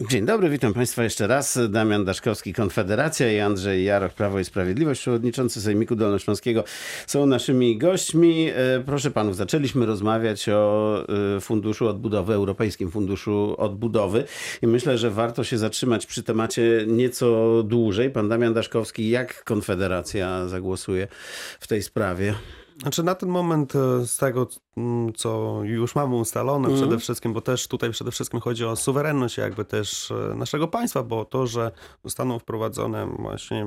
Dzień dobry, witam Państwa jeszcze raz. Damian Daszkowski, Konfederacja i Andrzej Jaroch, Prawo i Sprawiedliwość, przewodniczący Sejmiku Dolnośląskiego są naszymi gośćmi. E, Proszę Panów, zaczęliśmy rozmawiać o e, Funduszu Odbudowy, Europejskim Funduszu Odbudowy i myślę, że warto się zatrzymać przy temacie nieco dłużej. Pan Damian Daszkowski, jak Konfederacja zagłosuje w tej sprawie? Znaczy na ten moment e, z tego, mm, co już mamy ustalone Mhm. przede wszystkim, bo też tutaj przede wszystkim chodzi o suwerenność jakby też e, naszego państwa, bo to, że zostaną wprowadzone właśnie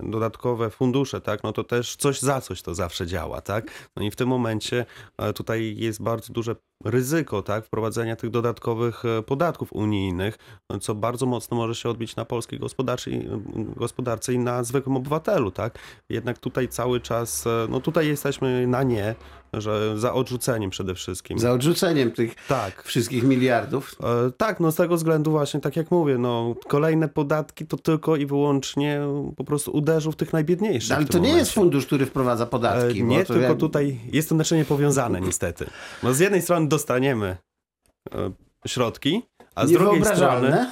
dodatkowe fundusze, tak, no to też coś za coś to zawsze działa, tak. No i w tym momencie e, tutaj jest bardzo duże ryzyko, tak, wprowadzenia tych dodatkowych podatków unijnych, co bardzo mocno może się odbić na polskiej gospodarce, gospodarce i na zwykłym obywatelu, tak. Jednak tutaj cały czas, no tutaj jesteśmy na nie, że za odrzuceniem przede wszystkim. Za odrzuceniem tych Tak. wszystkich miliardów. E, Tak, no z tego względu właśnie, tak jak mówię, no kolejne podatki to tylko i wyłącznie po prostu uderzą w tych najbiedniejszych. Ale w to nie momencie. jest fundusz, który wprowadza E, podatki. bo Nie, tylko jak- tutaj jest to naczynie powiązane niestety. No z jednej strony dostaniemy e, środki, a z drugiej strony...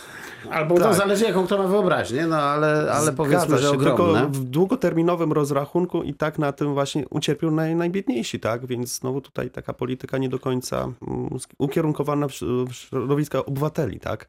Albo to Tak. zależy, jaką kto ma wyobraźnię, no ale, ale powiedzmy, że ogromne. Tylko w długoterminowym rozrachunku i tak na tym właśnie ucierpią naj, najbiedniejsi, tak? Więc znowu tutaj taka polityka nie do końca mm, ukierunkowana w środowiska obywateli, tak?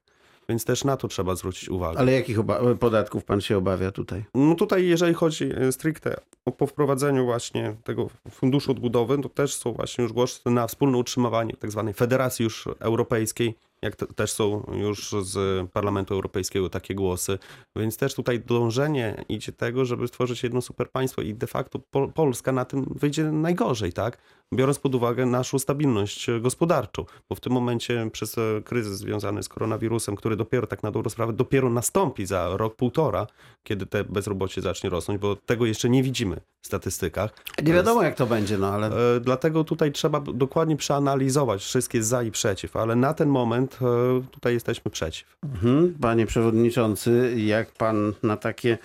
Więc też na to trzeba zwrócić uwagę. Ale jakich podatków pan się obawia tutaj? No tutaj, jeżeli chodzi e, stricte o po wprowadzeniu właśnie tego funduszu odbudowy, to też są właśnie już głosy na wspólne utrzymywanie tak zwanej federacji już europejskiej, jak te, też są już z Parlamentu Europejskiego takie głosy, więc też tutaj dążenie idzie tego, żeby stworzyć jedno super państwo i de facto Pol Polska na tym wyjdzie najgorzej, tak? Biorąc pod uwagę naszą stabilność gospodarczą, bo w tym momencie przez e, kryzys związany z koronawirusem, który dopiero tak na dobrą sprawę dopiero nastąpi za rok, półtora, kiedy te bezrobocie zacznie rosnąć, bo tego jeszcze nie widzimy statystykach. Nie wiadomo, jak to będzie, no ale E, Dlatego tutaj trzeba dokładnie przeanalizować wszystkie za i przeciw, ale na ten moment e, tutaj jesteśmy przeciw. mhm, panie przewodniczący, jak pan na takie,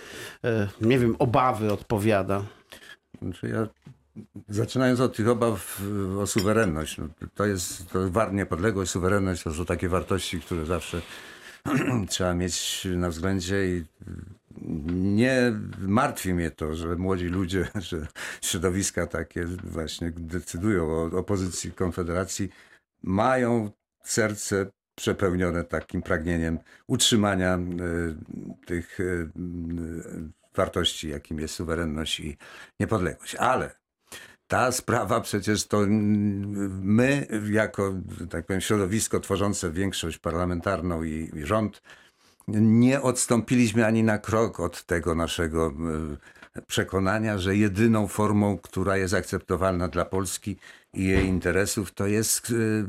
e, nie wiem, obawy odpowiada? Znaczy ja, zaczynając od tych obaw o suwerenność, no, to jest to war, niepodległość, suwerenność to są takie wartości, które zawsze trzeba mieć na względzie i nie martwi mnie to, że młodzi ludzie, że środowiska takie właśnie decydują o opozycji Konfederacji, mają serce przepełnione takim pragnieniem utrzymania y, tych y, y, wartości, jakim jest suwerenność i niepodległość. Ale ta sprawa przecież to my, jako tak powiem, środowisko tworzące większość parlamentarną i rząd, nie odstąpiliśmy ani na krok od tego naszego y, przekonania, że jedyną formą, która jest akceptowalna dla Polski i jej interesów, to jest y,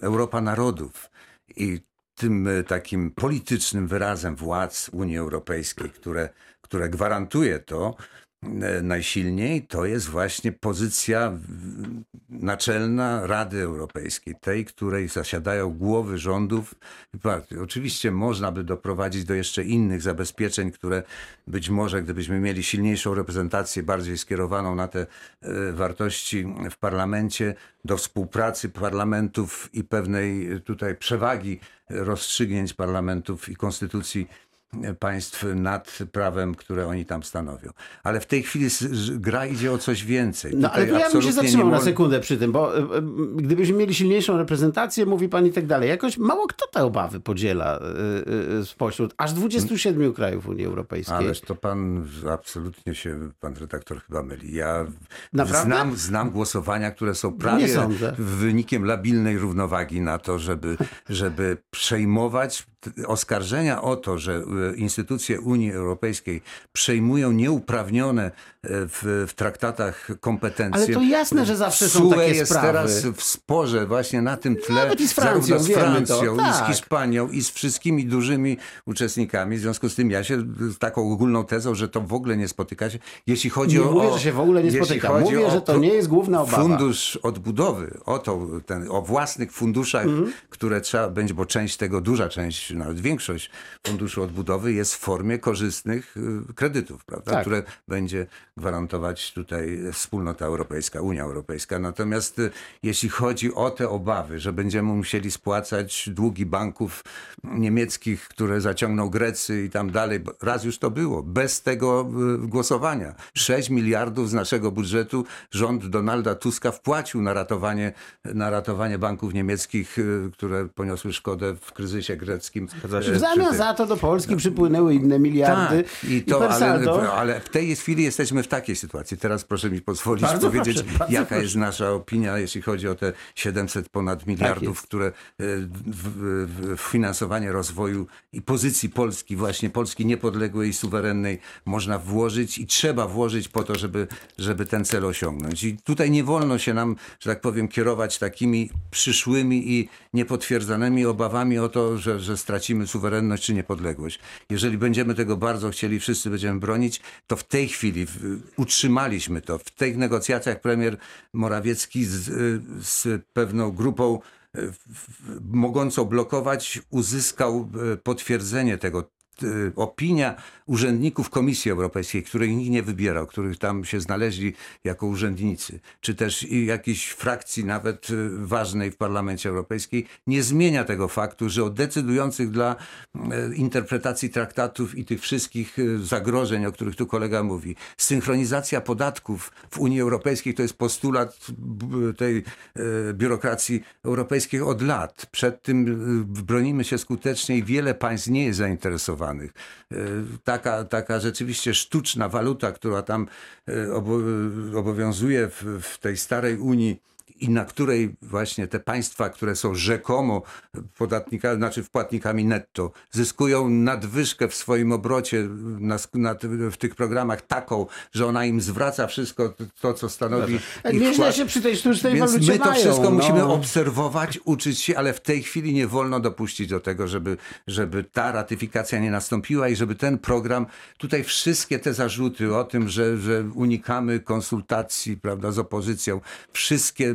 Europa narodów. I tym y, takim politycznym wyrazem władz Unii Europejskiej, które, które gwarantuje to najsilniej, to jest właśnie pozycja naczelna Rady Europejskiej, tej, której zasiadają głowy rządów i partii. Oczywiście można by doprowadzić do jeszcze innych zabezpieczeń, które być może, gdybyśmy mieli silniejszą reprezentację, bardziej skierowaną na te e, wartości w parlamencie, do współpracy parlamentów i pewnej e, tutaj przewagi rozstrzygnięć parlamentów i konstytucji e, państw nad prawem, które oni tam stanowią. Ale w tej chwili gra idzie o coś więcej. No ale Tutaj ja bym się zatrzymał na sekundę przy tym, bo e, e, gdybyśmy mieli silniejszą reprezentację, mówi pan i tak dalej, jakoś mało kto te obawy podziela e, spośród aż 27 krajów Unii Europejskiej. Ależ to pan absolutnie się, pan redaktor chyba myli. Ja Naprawdę? znam, znam głosowania, które są prawie wynikiem labilnej równowagi na to, żeby, żeby przejmować oskarżenia o to, że instytucje Unii Europejskiej przejmują nieuprawnione e, w, w traktatach kompetencje. Ale to jasne, że zawsze są TSUE takie jest sprawy. teraz w sporze właśnie na tym tle. Nawet i z Francją, z to, Francją, i z tak. Hiszpanią, i z wszystkimi dużymi uczestnikami. W związku z tym ja się z taką ogólną tezą, że to w ogóle nie spotyka się. Jeśli chodzi Nie o... mówię, że się w ogóle nie spotyka. Mówię, że to nie jest główna obawa. Fundusz odbudowy, o, to, ten, o własnych funduszach, Mhm. które trzeba będzie, bo część tego, duża część, nawet większość funduszu odbudowy odbudowy jest w formie korzystnych y, kredytów, prawda? Tak. które będzie gwarantować tutaj wspólnota europejska, Unia Europejska. Natomiast y, jeśli chodzi o te obawy, że będziemy musieli spłacać długi banków niemieckich, które zaciągną Grecy i tam dalej, bo raz już to było, bez tego y, głosowania. 6 miliardów z naszego budżetu rząd Donalda Tuska wpłacił na ratowanie, na ratowanie banków niemieckich, które poniosły szkodę w kryzysie greckim. W zamian za to do Polski przypłynęły inne miliardy. tak, i to, per ale, ale w tej chwili jesteśmy w takiej sytuacji. Teraz proszę mi pozwolić Bardzo powiedzieć, proszę, jaka proszę. jest nasza opinia, jeśli chodzi o te 700 ponad miliardów, Tak które e, w, w, w finansowanie rozwoju i pozycji Polski, właśnie Polski niepodległej i suwerennej można włożyć i trzeba włożyć po to, żeby, żeby ten cel osiągnąć. I tutaj nie wolno się nam, że tak powiem, kierować takimi przyszłymi i niepotwierdzonymi obawami o to, że, że stracimy suwerenność czy niepodległość. Jeżeli będziemy tego bardzo chcieli, wszyscy będziemy bronić, to w tej chwili w, utrzymaliśmy to. W tych negocjacjach premier Morawiecki z, z pewną grupą e, mogącą blokować, uzyskał e, potwierdzenie tego. T- Opinia urzędników Komisji Europejskiej, których nikt nie wybierał, których tam się znaleźli jako urzędnicy, czy też jakiejś frakcji nawet y, ważnej w Parlamencie Europejskim, nie zmienia tego faktu, że od decydujących dla e, interpretacji traktatów i tych wszystkich zagrożeń, o których tu kolega mówi, synchronizacja podatków w Unii Europejskiej to jest postulat tej biurokracji europejskiej od lat. Przed tym bronimy się skutecznie i wiele państw nie jest zainteresowanych. E, Taka, taka rzeczywiście sztuczna waluta, która tam e, obo, obowiązuje w, w tej starej Unii i na której właśnie te państwa, które są rzekomo podatnikami, znaczy wpłatnikami netto, zyskują nadwyżkę w swoim obrocie na, na, w tych programach taką, że ona im zwraca wszystko to, co stanowi ich Nieźle wkład. się przy tej sztucznej Więc walucie my to mają, wszystko no. musimy obserwować, uczyć się, ale w tej chwili nie wolno dopuścić do tego, żeby, żeby ta ratyfikacja nie nastąpiła i żeby ten program, tutaj wszystkie te zarzuty o tym, że, że unikamy konsultacji prawda, z opozycją, wszystkie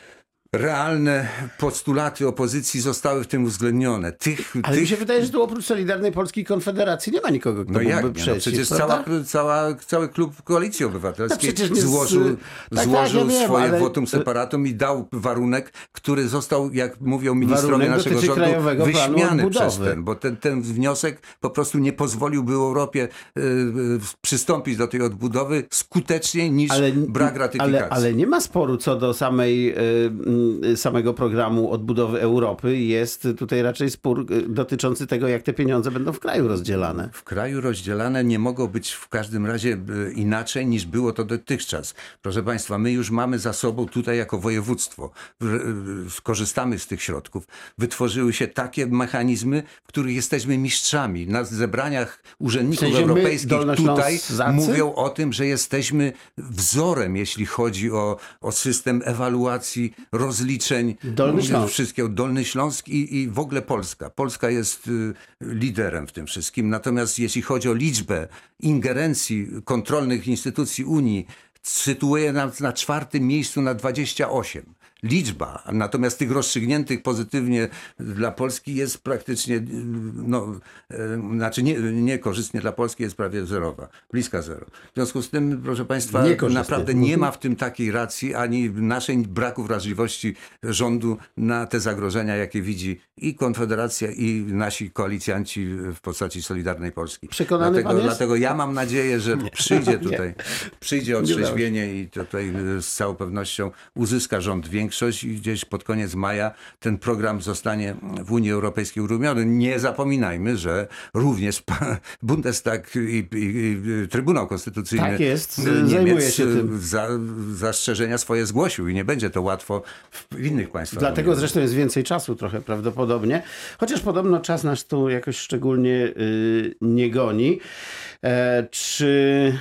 realne postulaty opozycji zostały w tym uwzględnione. Tych, Ale tych mi się wydaje, że tu oprócz Solidarnej Polskiej Konfederacji nie ma nikogo, kto no jak? mógłby? No przecież cała, cała, cały klub Koalicji Obywatelskiej No złożył, tak, tak, złożył ja wiem, swoje ale- votum separatum i dał warunek, który został, jak mówią ministrowie naszego rządu, wyśmiany przez ten, bo ten, ten wniosek po prostu nie pozwoliłby Europie y, y, przystąpić do tej odbudowy skuteczniej niż brak ratyfikacji. Ale, ale nie ma sporu co do samej, y, samego programu odbudowy Europy. Jest tutaj raczej spór y, dotyczący tego, jak te pieniądze będą w kraju rozdzielane. w kraju rozdzielane nie mogą być w każdym razie e, inaczej niż było to dotychczas. Proszę Państwa, my już mamy za sobą tutaj jako województwo, skorzystamy z tych środków. Wytworzyły się takie mechanizmy, w których jesteśmy mistrzami. Na zebraniach urzędników W sensie europejskich tutaj mówią o tym, że jesteśmy wzorem, jeśli chodzi o, o system ewaluacji, rozliczeń, Dolny Śląsk. wszystkiego. Dolny Śląsk i, i w ogóle Polska. Polska jest y, liderem w tym wszystkim. Natomiast jeśli chodzi o liczbę ingerencji kontrolnych instytucji Unii, sytuuje nas na czwartym miejscu na 28. Liczba, natomiast tych rozstrzygniętych pozytywnie dla Polski jest praktycznie, no, y, znaczy nie, niekorzystnie dla Polski jest prawie zerowa, bliska zero. W związku z tym, proszę Państwa, naprawdę nie ma w tym takiej racji, ani naszej braku wrażliwości rządu na te zagrożenia, jakie widzi i Konfederacja, i nasi koalicjanci w postaci Solidarnej Polski. Przekonany dlatego, pan jest? dlatego ja mam nadzieję, że przyjdzie tutaj, przyjdzie udało się. otrzeźwienie i tutaj z całą pewnością uzyska rząd większość i gdzieś pod koniec maja ten program zostanie w Unii Europejskiej uruchomiony. Nie zapominajmy, że również Bundestag i, i, i Trybunał Konstytucyjny Tak jest, zajmuje się tym. za, zastrzeżenia swoje zgłosił i nie będzie to łatwo w innych państwach. Dlatego zresztą jest więcej czasu trochę prawdopodobnie. Chociaż podobno czas nas tu jakoś szczególnie y, nie goni. E, czy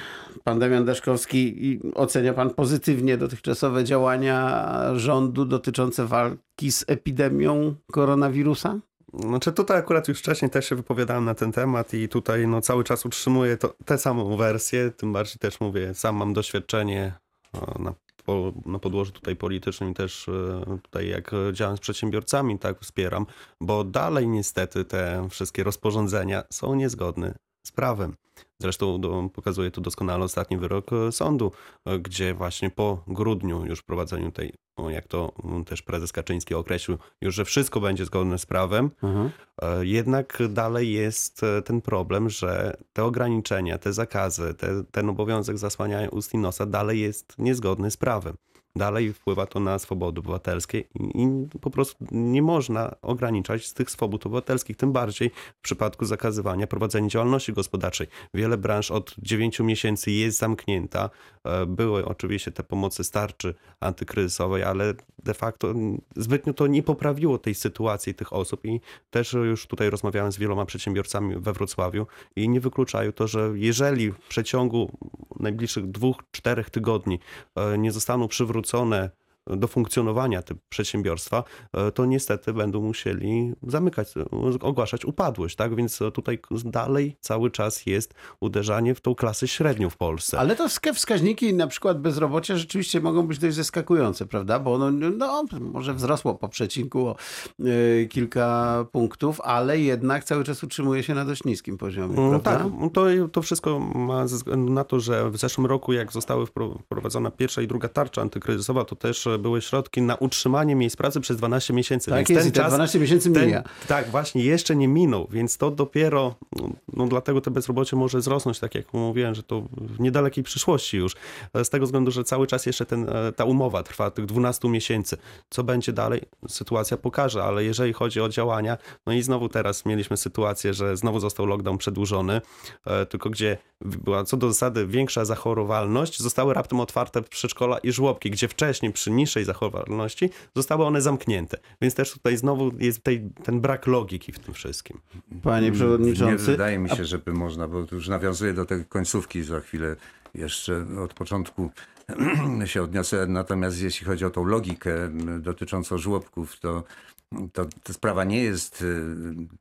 pan Damian Daszkowski ocenia pan pozytywnie dotychczasowe działania rządu dotyczące walki z epidemią koronawirusa? Znaczy tutaj akurat już wcześniej też się wypowiadałem na ten temat i tutaj no, cały czas utrzymuję to, tę samą wersję, tym bardziej też mówię, sam mam doświadczenie o, na po, na podłożu tutaj politycznym też e, tutaj jak działam z przedsiębiorcami, tak wspieram, bo dalej niestety te wszystkie rozporządzenia są niezgodne z prawem. Zresztą do, pokazuje to doskonale ostatni wyrok e, sądu, e, gdzie właśnie po grudniu już wprowadzeniu tej, jak to mm, też prezes Kaczyński określił, już, że wszystko będzie zgodne z prawem, Mhm. E, Jednak dalej jest ten problem, że te ograniczenia, te zakazy, te, ten obowiązek zasłaniania ust i nosa dalej jest niezgodny z prawem. Dalej wpływa to na swobody obywatelskie i, po prostu nie można ograniczać z tych swobód obywatelskich, tym bardziej w przypadku zakazywania prowadzenia działalności gospodarczej. Wiele branż od 9 miesięcy jest zamknięta. E, Były oczywiście te pomocy starczy antykryzysowej, ale de facto zbytnio to nie poprawiło tej sytuacji tych osób i też już tutaj rozmawiałem z wieloma przedsiębiorcami we Wrocławiu i nie wykluczają to, że jeżeli w przeciągu najbliższych dwóch, czterech tygodni e, nie zostaną przywrócone przywrócone do funkcjonowania te przedsiębiorstwa, e, to niestety będą musieli zamykać, e, ogłaszać upadłość, tak? Więc e, tutaj dalej cały czas jest uderzanie w tą klasę średnią w Polsce. Ale to wska- wskaźniki, na przykład bezrobocia, rzeczywiście mogą być dość zaskakujące, prawda? Bo no, no, może wzrosło po przecinku o y, kilka punktów, ale jednak cały czas utrzymuje się na dość niskim poziomie, Mm, prawda? Tak, to, to wszystko ma ze względu na to, że w zeszłym roku, jak zostały wpro- wprowadzona pierwsza i druga tarcza antykryzysowa, to też były środki na utrzymanie miejsc pracy przez 12 miesięcy. Tak jest ten te czas, 12 miesięcy ten, mija. Tak, właśnie, jeszcze nie minął, więc to dopiero, no dlatego to bezrobocie może wzrosnąć, tak jak mówiłem, że to w niedalekiej przyszłości już. E, Z tego względu, że cały czas jeszcze ten, e, ta umowa trwa tych 12 miesięcy. Co będzie dalej? Sytuacja pokaże, ale jeżeli chodzi o działania, no i znowu teraz mieliśmy sytuację, że znowu został lockdown przedłużony, e, tylko gdzie była co do zasady większa zachorowalność, zostały raptem otwarte przedszkola i żłobki, gdzie wcześniej przy niższej zachorowalności zostały one zamknięte. Więc też tutaj znowu jest tej, ten brak logiki w tym wszystkim. Panie Nie przewodniczący. wydaje mi się, żeby można, bo już nawiązuję do tej końcówki za chwilę jeszcze od początku się odniosę. Natomiast jeśli chodzi o tą logikę dotyczącą żłobków, to, to, to sprawa nie jest y,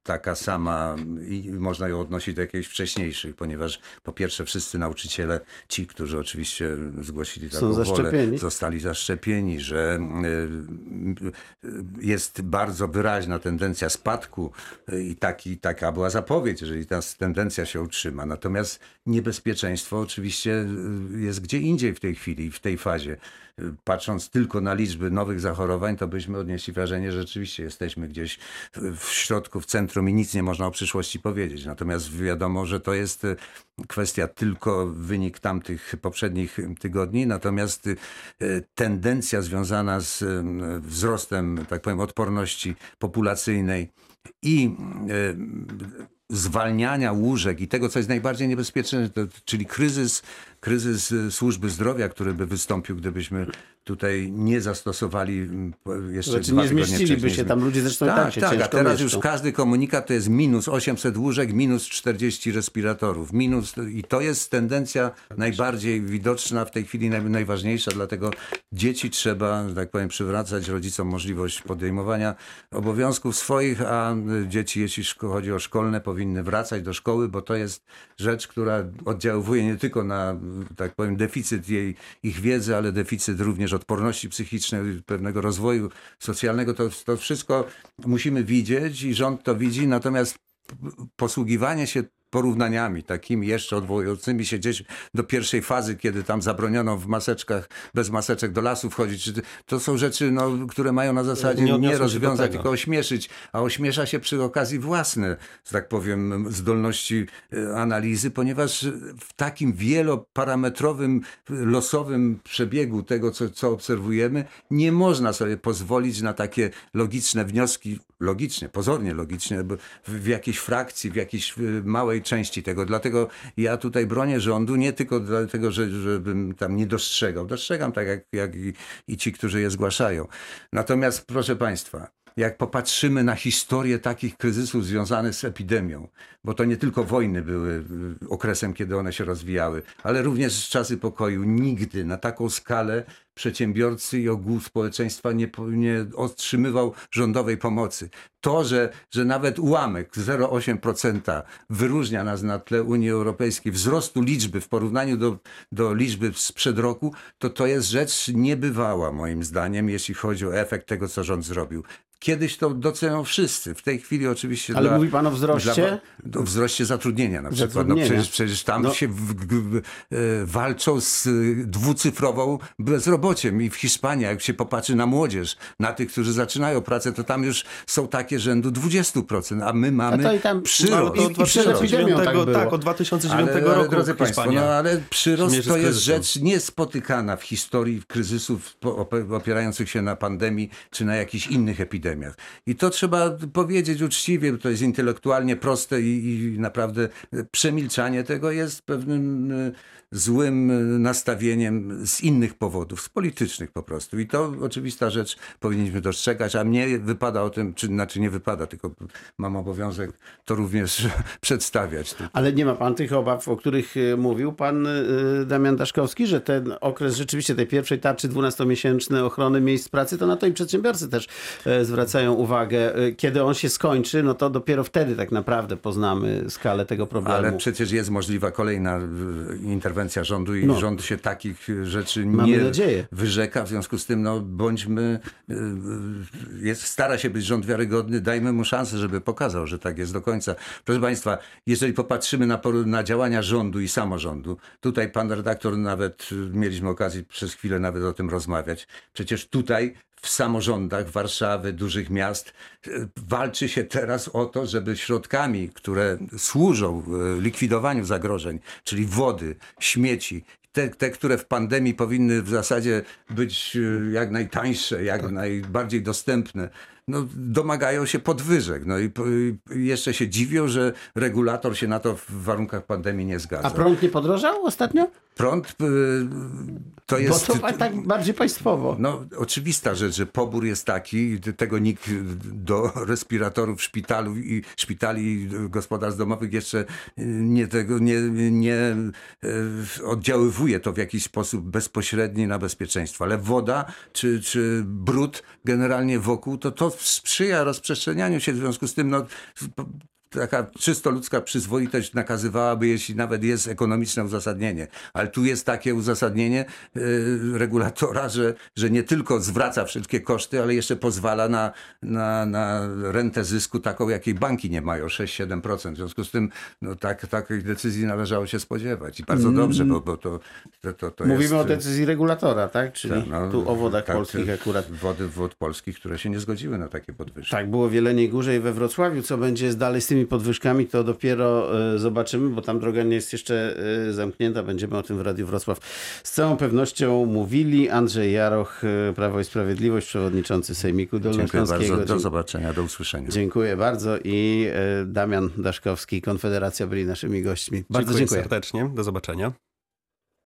taka sama i można ją odnosić do jakichś wcześniejszych, ponieważ po pierwsze wszyscy nauczyciele, ci, którzy oczywiście zgłosili taką wolę, zostali zaszczepieni, że y, y, jest bardzo wyraźna tendencja spadku i taki, taka była zapowiedź, jeżeli ta tendencja się utrzyma. Natomiast niebezpieczeństwo oczywiście jest gdzie indziej w tej chwili, w tej fazie. Patrząc tylko na liczby nowych zachorowań, to byśmy odnieśli wrażenie, że rzeczywiście jesteśmy gdzieś w- środku, w centrum i nic nie można o przyszłości powiedzieć. Natomiast wiadomo, że to jest y, kwestia tylko wynik tamtych poprzednich tygodni, natomiast y, tendencja związana z y, wzrostem, tak powiem, odporności populacyjnej i zwalniania łóżek i tego, co jest najbardziej niebezpieczne, czyli kryzys, kryzys y, służby zdrowia, który by wystąpił, gdybyśmy tutaj nie zastosowali jeszcze Znaczy dwa nie zmieściliby się tam ludzie, zresztą tak tak, się tak, a teraz mieszczą. już każdy komunikat to jest minus 800 łóżek, minus 40 respiratorów, minus i to jest tendencja najbardziej widoczna w tej chwili, naj, najważniejsza, dlatego dzieci trzeba, że tak powiem, przywracać rodzicom możliwość podejmowania obowiązków swoich, a y, dzieci, jeśli chodzi o szkolne, powinny wracać do szkoły, bo to jest rzecz, która oddziałuje nie tylko na, tak powiem, deficyt jej, ich wiedzy, ale deficyt również odporności psychicznej, pewnego rozwoju socjalnego. To, to wszystko musimy widzieć i rząd to widzi, natomiast posługiwanie się porównaniami takimi jeszcze odwołującymi się gdzieś do pierwszej fazy, kiedy tam zabroniono w maseczkach, bez maseczek do lasu wchodzić. To są rzeczy, no, które mają na zasadzie Nie nie, rozwiązać, tylko ośmieszyć, a ośmiesza się przy okazji własne, że tak powiem, zdolności e, analizy, ponieważ w takim wieloparametrowym, losowym przebiegu tego, co, co obserwujemy, nie można sobie pozwolić na takie logiczne wnioski, logicznie, pozornie logicznie, bo w, w jakiejś frakcji, w jakiejś y, części tego. Dlatego ja tutaj bronię rządu nie tylko dlatego, że, żebym tam nie dostrzegał. Dostrzegam tak jak, jak i, i ci, którzy je zgłaszają. Natomiast proszę Państwa, jak popatrzymy na historię takich kryzysów związanych z epidemią, bo to nie tylko wojny były y, okresem, kiedy one się rozwijały, ale również czasy pokoju, nigdy na taką skalę przedsiębiorcy i ogół społeczeństwa nie, nie otrzymywał rządowej pomocy. To, że, że nawet ułamek 0,8% wyróżnia nas na tle Unii Europejskiej, wzrostu liczby w porównaniu do, do liczby sprzed roku, to to jest rzecz niebywała moim zdaniem, jeśli chodzi o efekt tego, co rząd zrobił. Kiedyś to docenią wszyscy. W tej chwili oczywiście Ale dla, mówi pan o wzroście? Dla, o wzroście zatrudnienia na przykład. No Zatrudnienia. przecież, przecież tam No. się w, w, w, e, walczą z dwucyfrową bezrobociem i w Hiszpanii, jak się popatrzy na młodzież, na tych, którzy zaczynają pracę, to tam już są takie rzędu 20%, a my mamy to i tam- przyrost. Ale to 2009, tak było. tak, od 2009 Ale, ale roku drodzy Państwo, Hiszpania no ale przyrost to jest rzecz niespotykana w historii kryzysów opierających się na pandemii czy na jakichś innych epidemiach. I to trzeba powiedzieć uczciwie, bo to jest intelektualnie proste i, i naprawdę przemilczanie tego jest pewnym e, złym e, nastawieniem z innych powodów, z politycznych po prostu. I to oczywista rzecz powinniśmy dostrzegać, a mnie wypada o tym, czy znaczy nie wypada, tylko mam obowiązek to również przedstawiać. Ale nie ma pan tych obaw, o których e, mówił pan e, Damian Daszkowski, że ten okres rzeczywiście tej pierwszej tarczy 12-miesięcznej ochrony miejsc pracy, to na to i przedsiębiorcy też zwracają uwagę. Kiedy on się skończy, no to dopiero wtedy tak naprawdę poznamy skalę tego problemu. Ale przecież jest możliwa kolejna y, interwencja rządu i No. rząd się takich rzeczy Mamy nie nadzieję. wyrzeka. W związku z tym no, bądźmy, y, y, jest, stara się być rząd wiarygodny, dajmy mu szansę, żeby pokazał, że tak jest do końca. Proszę Państwa, jeżeli popatrzymy na, na działania rządu i samorządu, tutaj pan redaktor nawet, y, mieliśmy okazję przez chwilę nawet o tym rozmawiać. Przecież tutaj w samorządach Warszawy, dużych miast y, walczy się teraz o to, żeby środkami, które służą y, likwidowaniu zagrożeń, czyli wody, śmieci, te, te, które w pandemii powinny w zasadzie być y, jak najtańsze, jak najbardziej dostępne, no, domagają się podwyżek. No i i jeszcze się dziwią, że regulator się na to w warunkach pandemii nie zgadza. A prąd nie podrożał ostatnio? Prąd y, to Bo jest... to pa- tak bardziej państwowo. No, oczywista rzecz, że pobór jest taki, tego nikt do respiratorów szpitalu i szpitali gospodarstw domowych jeszcze nie, tego, nie, nie oddziaływuje to w jakiś sposób bezpośredni na bezpieczeństwo. Ale woda czy, czy brud generalnie wokół, to to sprzyja rozprzestrzenianiu się. W związku z tym no, taka czysto ludzka przyzwoitość nakazywałaby, jeśli nawet jest ekonomiczne uzasadnienie. Ale tu jest takie uzasadnienie y, regulatora, że, że nie tylko zwraca wszystkie koszty, ale jeszcze pozwala na, na, na rentę zysku taką, jakiej banki nie mają, 6-7%. W związku z tym no, tak, takiej decyzji należało się spodziewać. I bardzo dobrze, bo, bo to, to, to, to Mm. Mówimy jest... o decyzji regulatora, tak? Czyli tak, no, tu o wodach tak, polskich akurat. Wody wód polskich, które się nie zgodziły na takie podwyżki. Tak, było w Jeleniej Górze i we Wrocławiu. Co będzie dalej z tymi podwyżkami, to dopiero e, zobaczymy, bo tam droga nie jest jeszcze e, zamknięta. Będziemy o tym w Radiu Wrocław z całą pewnością mówili. Andrzej Jaroch, e, Prawo i Sprawiedliwość, przewodniczący Sejmiku Dziękuję Dolnośląskiego. bardzo. Do zobaczenia, do usłyszenia. Dziękuję bardzo i Damian Daszkowski, Konfederacja byli naszymi gośćmi. Bardzo dziękuję. serdecznie, do zobaczenia.